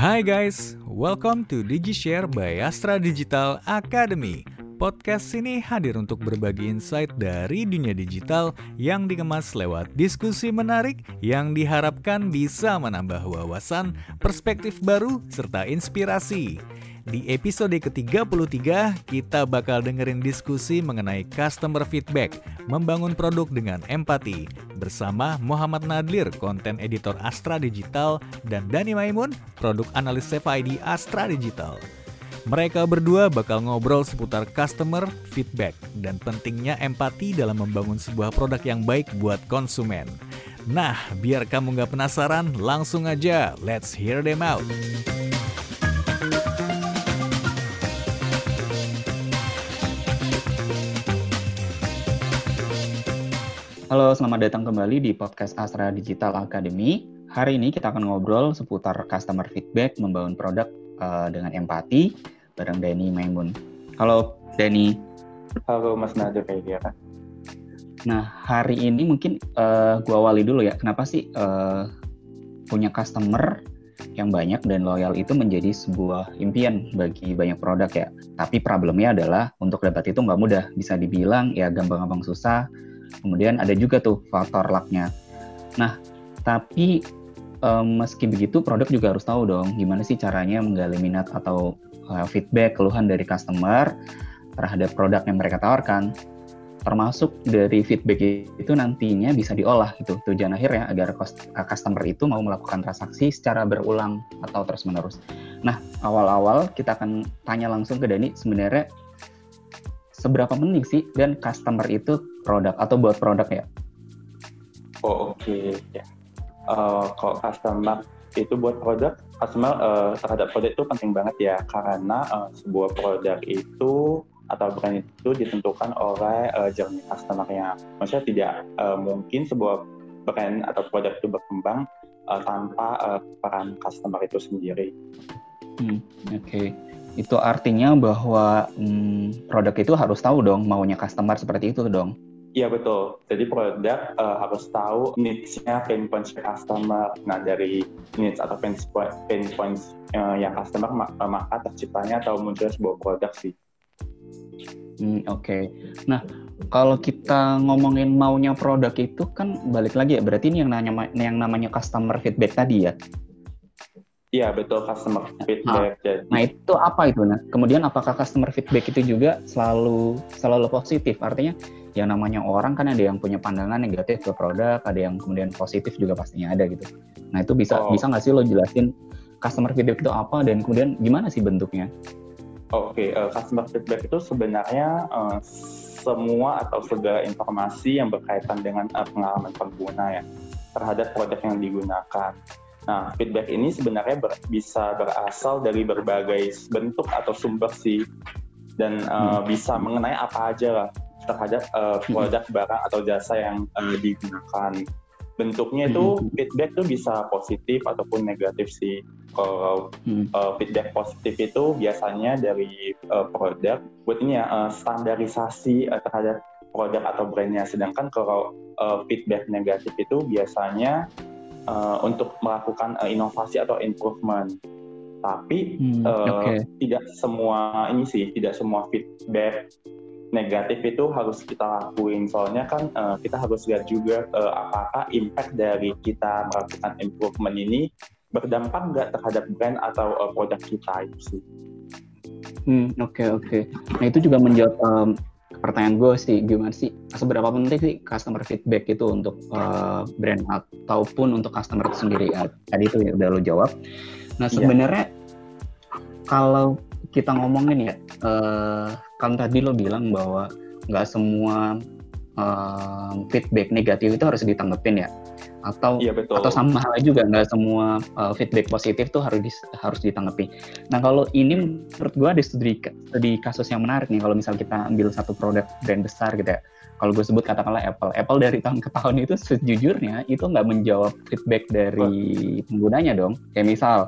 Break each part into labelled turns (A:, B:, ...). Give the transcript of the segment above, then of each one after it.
A: Hai guys, welcome to DigiShare by Astra Digital Academy. Podcast ini hadir untuk berbagi insight dari dunia digital yang dikemas lewat diskusi menarik yang diharapkan bisa menambah wawasan, perspektif baru, serta inspirasi. Di episode ke-33, kita bakal dengerin diskusi mengenai customer feedback, membangun produk dengan empati, bersama Muhammad Nadlir, konten editor Astra Digital, dan Dani Maimun, produk analis ID Astra Digital. Mereka berdua bakal ngobrol seputar customer feedback dan pentingnya empati dalam membangun sebuah produk yang baik buat konsumen. Nah, biar kamu nggak penasaran, langsung aja, let's hear them out.
B: Halo, selamat datang kembali di podcast Astra Digital Academy. Hari ini kita akan ngobrol seputar customer feedback membangun produk uh, dengan empati bareng Dani Maimun. Halo, Dani.
C: Halo, Mas kayak gitu.
B: Nah, hari ini mungkin uh, gua awali dulu ya. Kenapa sih uh, punya customer yang banyak dan loyal itu menjadi sebuah impian bagi banyak produk ya. Tapi problemnya adalah untuk dapat itu nggak mudah. Bisa dibilang ya gampang-gampang susah Kemudian ada juga tuh faktor lucknya. Nah, tapi um, meski begitu produk juga harus tahu dong gimana sih caranya menggali minat atau uh, feedback keluhan dari customer terhadap produk yang mereka tawarkan termasuk dari feedback itu nantinya bisa diolah gitu tujuan akhir ya agar customer itu mau melakukan transaksi secara berulang atau terus menerus. Nah awal-awal kita akan tanya langsung ke Dani sebenarnya seberapa penting sih dan customer itu produk atau buat produk ya?
C: Oh oke okay. ya. Uh, kalau customer itu buat produk, customer uh, terhadap produk itu penting banget ya karena uh, sebuah produk itu atau brand itu ditentukan oleh uh, journey customernya. Maksudnya tidak uh, mungkin sebuah brand atau produk itu berkembang uh, tanpa uh, peran customer itu sendiri.
B: Hmm, Oke. Okay itu artinya bahwa hmm, produk itu harus tahu dong maunya customer seperti itu dong.
C: Iya betul. Jadi produk uh, harus tahu needs-nya, pain points customer. Nah dari needs atau pain, point, pain points uh, yang customer uh, maka terciptanya atau muncul sebuah produk sih.
B: Hmm, Oke. Okay. Nah kalau kita ngomongin maunya produk itu kan balik lagi ya. Berarti ini yang namanya yang namanya customer feedback tadi ya.
C: Iya betul customer feedback.
B: Nah, jadi. nah itu apa itu? Nah kemudian apakah customer feedback itu juga selalu selalu positif? Artinya yang namanya orang kan ada yang punya pandangan negatif ke produk, ada yang kemudian positif juga pastinya ada gitu. Nah itu bisa oh. bisa nggak sih lo jelasin customer feedback itu apa dan kemudian gimana sih bentuknya?
C: Oke, okay, uh, eh, customer feedback itu sebenarnya uh, semua atau segala informasi yang berkaitan dengan uh, pengalaman pengguna ya terhadap produk yang digunakan. Nah, feedback ini sebenarnya ber, bisa berasal dari berbagai bentuk atau sumber sih, dan uh, hmm. bisa mengenai apa aja lah terhadap uh, produk, barang atau jasa yang uh, digunakan. Bentuknya itu hmm. feedback tuh bisa positif ataupun negatif sih. Kalau hmm. uh, feedback positif itu biasanya dari uh, produk, buat ini ya uh, standarisasi uh, terhadap produk atau brandnya. Sedangkan kalau uh, feedback negatif itu biasanya uh, untuk melakukan uh, inovasi atau improvement. Tapi hmm, uh, okay. tidak semua ini sih, tidak semua feedback negatif itu harus kita lakuin. Soalnya kan uh, kita harus lihat juga uh, apakah impact dari kita melakukan improvement ini berdampak nggak terhadap brand atau uh, produk kita itu sih.
B: Hmm, oke okay, oke. Okay. Nah itu juga menjawab um, pertanyaan gue sih gimana sih seberapa penting sih customer feedback itu untuk uh, brand ataupun untuk customer itu sendiri ya, tadi itu ya udah lo jawab nah iya. sebenarnya yeah. kalau kita ngomongin ya uh, kan tadi lo bilang bahwa nggak semua uh, feedback negatif itu harus ditanggepin ya atau iya, betul. atau sama hal juga nggak semua uh, feedback positif tuh harus di, harus ditanggapi. Nah kalau ini menurut gue ada studi, studi kasus yang menarik nih kalau misal kita ambil satu produk brand besar gitu ya. Kalau gue sebut katakanlah Apple, Apple dari tahun ke tahun itu sejujurnya itu nggak menjawab feedback dari penggunanya dong. Kayak misal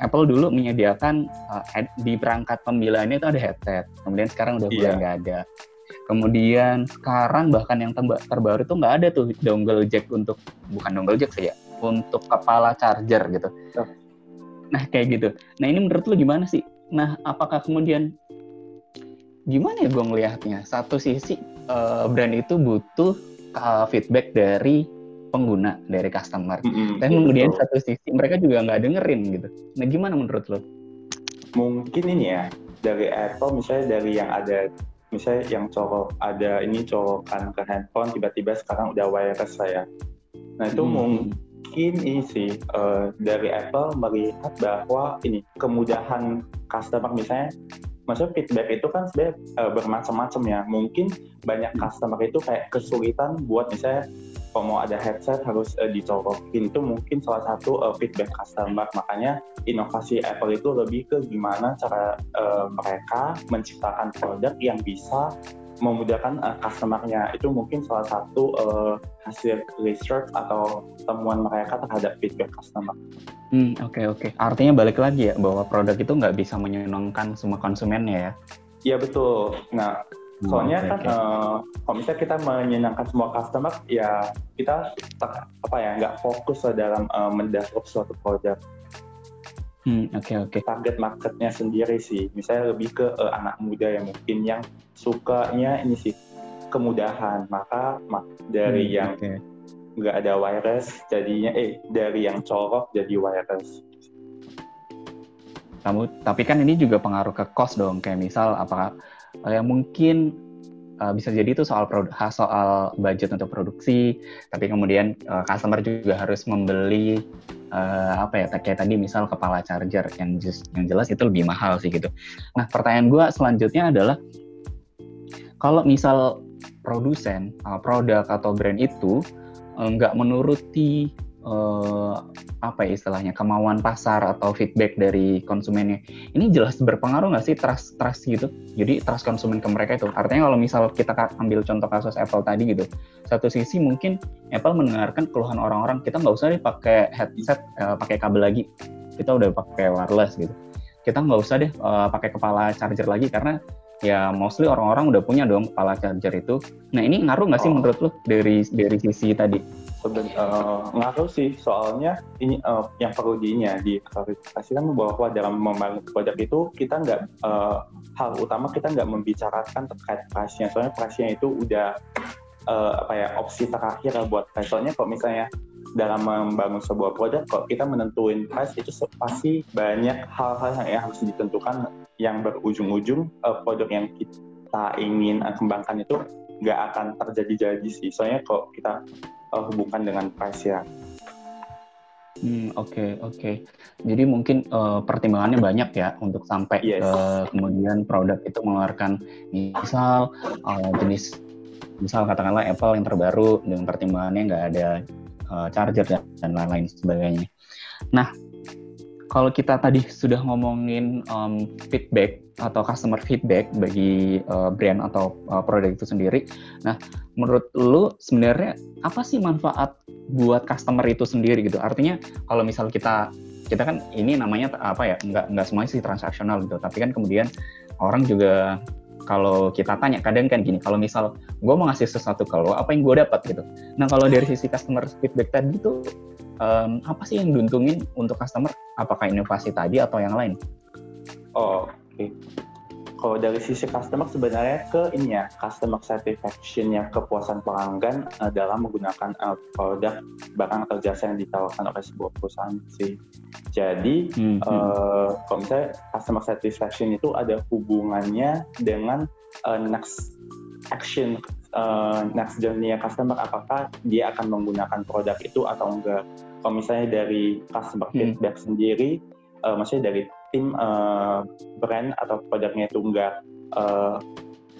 B: Apple dulu menyediakan uh, di perangkat pembelaannya itu ada headset, kemudian sekarang udah mulai iya. nggak ada. Kemudian sekarang bahkan yang terbaru itu nggak ada tuh dongle jack untuk bukan dongle jack sih ya, untuk kepala charger gitu. Nah kayak gitu. Nah ini menurut lu gimana sih? Nah apakah kemudian gimana ya gue ngelihatnya? Satu sisi uh, brand itu butuh uh, feedback dari pengguna, dari customer. Mm-hmm, Dan kemudian satu sisi mereka juga nggak dengerin gitu. Nah gimana menurut lo?
C: Mungkin ini ya dari Apple misalnya dari yang ada misalnya yang colok ada ini colokan ke handphone tiba-tiba sekarang udah wireless saya. Nah itu hmm. mungkin ini sih uh, dari Apple melihat bahwa ini kemudahan customer misalnya maksudnya feedback itu kan sebenarnya uh, bermacam-macam ya. Mungkin banyak customer itu kayak kesulitan buat misalnya kalau mau ada headset harus uh, dicolokin itu mungkin salah satu uh, feedback customer. Makanya inovasi Apple itu lebih ke gimana cara uh, mereka menciptakan produk yang bisa memudahkan uh, customernya itu mungkin salah satu uh, hasil research atau temuan mereka terhadap feedback customer.
B: Hmm oke okay, oke. Okay. Artinya balik lagi ya bahwa produk itu nggak bisa menyenangkan semua konsumennya ya?
C: Iya betul. Nah hmm, soalnya okay, kan okay. Uh, kalau misalnya kita menyenangkan semua customer ya kita apa ya nggak fokus dalam uh, mendevelop suatu produk.
B: Hmm, oke okay, oke. Okay.
C: Target marketnya sendiri sih, misalnya lebih ke uh, anak muda yang mungkin yang sukanya ini sih kemudahan, maka mak dari hmm, yang nggak okay. ada wireless jadinya eh dari yang colok jadi wireless.
B: Kamu tapi kan ini juga pengaruh ke cost dong, kayak misal apakah yang mungkin uh, bisa jadi itu soal produk soal budget untuk produksi tapi kemudian uh, customer juga harus membeli uh, apa ya kayak tadi misal kepala charger yang just, yang jelas itu lebih mahal sih gitu. Nah pertanyaan gue selanjutnya adalah kalau misal produsen uh, produk atau brand itu nggak uh, menuruti uh, apa ya istilahnya kemauan pasar atau feedback dari konsumennya. Ini jelas berpengaruh nggak sih trust trust gitu? Jadi trust konsumen ke mereka itu. Artinya kalau misal kita ambil contoh kasus Apple tadi gitu satu sisi mungkin Apple mendengarkan keluhan orang-orang kita nggak usah deh pakai headset uh, pakai kabel lagi. Kita udah pakai wireless gitu. Kita nggak usah deh uh, pakai kepala charger lagi karena ya mostly orang-orang udah punya dong kepala charger itu. Nah ini ngaruh nggak sih oh. menurut lo dari dari sisi tadi
C: Seben, uh, ngaruh sih. Soalnya ini uh, yang perlu dinya diklarifikasikan bahwa dalam membangun produk itu kita nggak uh, hal utama kita nggak membicarakan terkait price-nya. Soalnya price-nya itu udah uh, apa ya opsi terakhir buat price. Soalnya kalau misalnya dalam membangun sebuah produk kalau kita menentuin price itu pasti banyak hal-hal yang harus ditentukan yang berujung-ujung uh, produk yang kita ingin kembangkan itu nggak akan terjadi-jadi sih. Soalnya kalau kita uh, hubungkan dengan price ya.
B: Hmm, oke okay, oke. Okay. Jadi mungkin uh, pertimbangannya banyak ya untuk sampai yes. uh, kemudian produk itu mengeluarkan misal uh, jenis misal katakanlah Apple yang terbaru dengan pertimbangannya nggak ada uh, charger dan lain-lain sebagainya. Nah, kalau kita tadi sudah ngomongin um, feedback atau customer feedback bagi uh, brand atau uh, produk itu sendiri. Nah, menurut lu sebenarnya apa sih manfaat buat customer itu sendiri gitu? Artinya kalau misal kita kita kan ini namanya apa ya? Nggak nggak semuanya sih transaksional gitu. Tapi kan kemudian orang juga kalau kita tanya kadang kan gini, kalau misal gue mau ngasih sesuatu ke lo, apa yang gue dapat gitu. Nah kalau dari sisi customer feedback tadi itu um, apa sih yang diuntungin untuk customer? Apakah inovasi tadi atau yang lain?
C: Oh, okay. Kalau dari sisi customer sebenarnya ke ini ya, customer satisfaction-nya kepuasan pelanggan dalam menggunakan uh, produk barang atau jasa yang ditawarkan oleh sebuah perusahaan sih. Jadi hmm, uh, kalau misalnya customer satisfaction itu ada hubungannya dengan uh, next action uh, next journey customer apakah dia akan menggunakan produk itu atau enggak. Kalau misalnya dari customer hmm. feedback sendiri, uh, maksudnya dari tim uh, brand atau produknya itu enggak uh,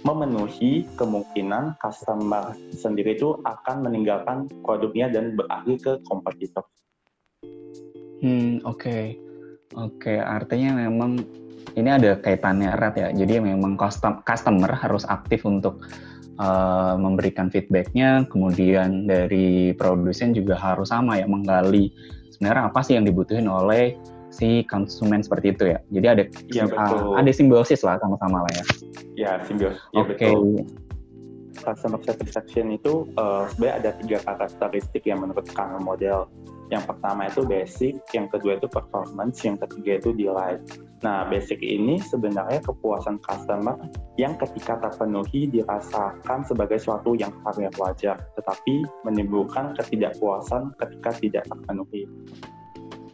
C: memenuhi kemungkinan customer sendiri itu akan meninggalkan produknya dan beralih ke kompetitor.
B: Hmm, oke. Okay. Oke, okay. artinya memang ini ada kaitannya erat ya. Jadi memang custom, customer harus aktif untuk uh, memberikan feedbacknya, kemudian dari produsen juga harus sama ya menggali sebenarnya apa sih yang dibutuhin oleh si konsumen seperti itu ya. Jadi ada ya, betul. ada simbiosis lah sama-sama lah ya.
C: Ya simbiosis. Ya, Oke. Okay. Customer satisfaction itu uh, sebenarnya ada tiga karakteristik yang menurut kami model. Yang pertama itu basic, yang kedua itu performance, yang ketiga itu delight. Nah, basic ini sebenarnya kepuasan customer yang ketika terpenuhi dirasakan sebagai suatu yang hal yang wajar, tetapi menimbulkan ketidakpuasan ketika tidak terpenuhi.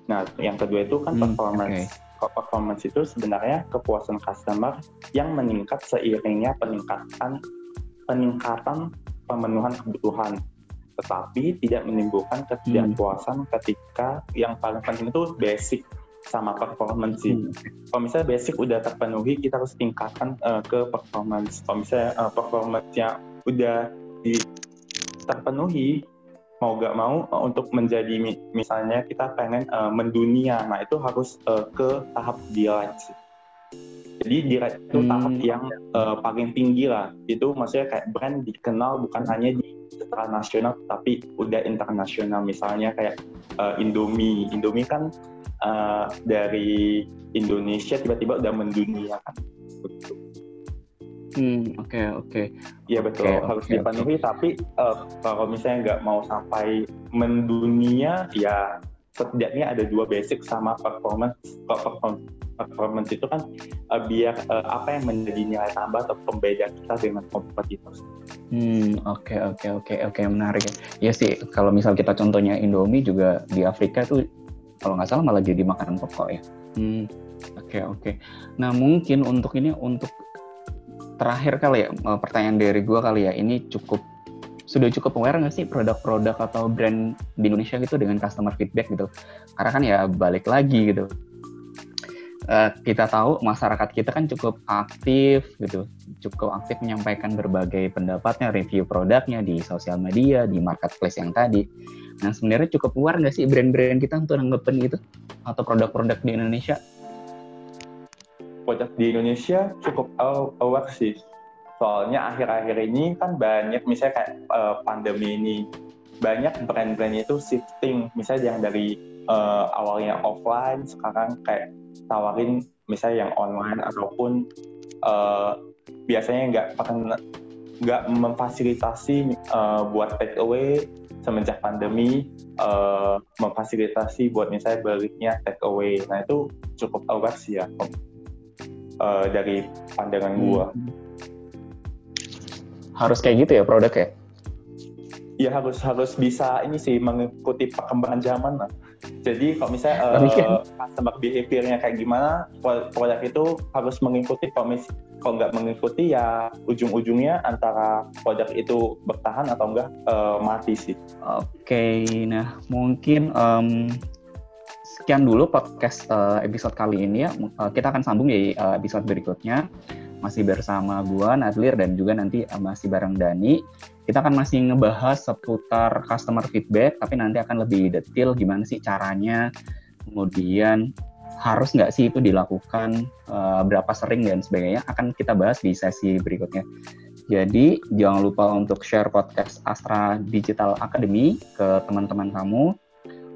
C: Nah, yang kedua itu kan hmm, performance. Okay. Performance itu sebenarnya kepuasan customer yang meningkat seiringnya peningkatan peningkatan pemenuhan kebutuhan tetapi tidak menimbulkan ketidakpuasan hmm. ketika yang paling penting itu basic sama performance sih. Hmm. Kalau misalnya basic udah terpenuhi, kita harus tingkatkan uh, ke performance. Kalau misalnya uh, performance-nya udah di, terpenuhi, mau gak mau uh, untuk menjadi misalnya kita pengen uh, mendunia, nah itu harus uh, ke tahap delight sih. Jadi delight itu hmm. tahap yang uh, paling tinggi lah. Itu maksudnya kayak brand dikenal bukan hanya di secara nasional tapi udah internasional misalnya kayak uh, Indomie Indomie kan uh, dari Indonesia tiba-tiba udah mendunia kan
B: Hmm, oke okay, oke. Okay.
C: Iya betul, okay, harus okay, dipenuhi. Okay. Tapi uh, kalau misalnya nggak mau sampai mendunia, ya setidaknya ada dua basic sama performance. Kalau performance, performance itu kan uh, biar uh, apa yang menjadi nilai tambah atau pembeda kita dengan kompetitor.
B: Hmm, oke okay, oke okay, oke okay, oke menarik ya. Iya sih, kalau misal kita contohnya Indomie juga di Afrika tuh kalau nggak salah malah jadi makanan pokok ya. Hmm, oke okay, oke. Okay. Nah mungkin untuk ini untuk terakhir kali ya eh, pertanyaan dari gua kali ya ini cukup sudah cukup aware nggak sih produk-produk atau brand di Indonesia gitu dengan customer feedback gitu? Karena kan ya balik lagi gitu. Uh, kita tahu masyarakat kita kan cukup aktif gitu, cukup aktif menyampaikan berbagai pendapatnya, review produknya di sosial media, di marketplace yang tadi. Nah sebenarnya cukup aware nggak sih brand-brand kita untuk nanggepin itu atau produk-produk di Indonesia?
C: Produk di Indonesia cukup aware sih soalnya akhir-akhir ini kan banyak misalnya kayak uh, pandemi ini banyak brand-brand itu shifting. Misalnya yang dari uh, awalnya offline sekarang kayak tawarin misalnya yang online ataupun uh, biasanya nggak pernah nggak memfasilitasi uh, buat take away semenjak pandemi uh, memfasilitasi buat misalnya baliknya take away nah itu cukup aware sih ya uh, dari pandangan gua. Hmm
B: harus kayak gitu ya produknya?
C: Ya harus harus bisa ini sih mengikuti perkembangan zaman lah. Jadi kalau misalnya uh, kan? customer behavior-nya kayak gimana, produk itu harus mengikuti. Kalau, mis kalau nggak mengikuti ya ujung-ujungnya antara produk itu bertahan atau enggak uh, mati sih.
B: Oke, okay, nah mungkin um, sekian dulu podcast uh, episode kali ini ya. Uh, kita akan sambung di uh, episode berikutnya masih bersama gua Nadlir dan juga nanti eh, masih bareng Dani. Kita akan masih ngebahas seputar customer feedback, tapi nanti akan lebih detail gimana sih caranya, kemudian harus nggak sih itu dilakukan, uh, berapa sering dan sebagainya akan kita bahas di sesi berikutnya. Jadi jangan lupa untuk share podcast Astra Digital Academy ke teman-teman kamu.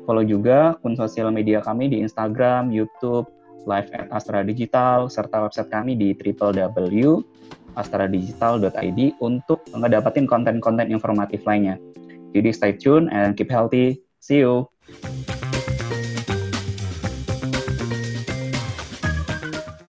B: Follow juga akun sosial media kami di Instagram, YouTube, live at Astra Digital, serta website kami di www.astradigital.id untuk ngedapetin konten-konten informatif lainnya. Jadi stay tune and keep healthy. See you!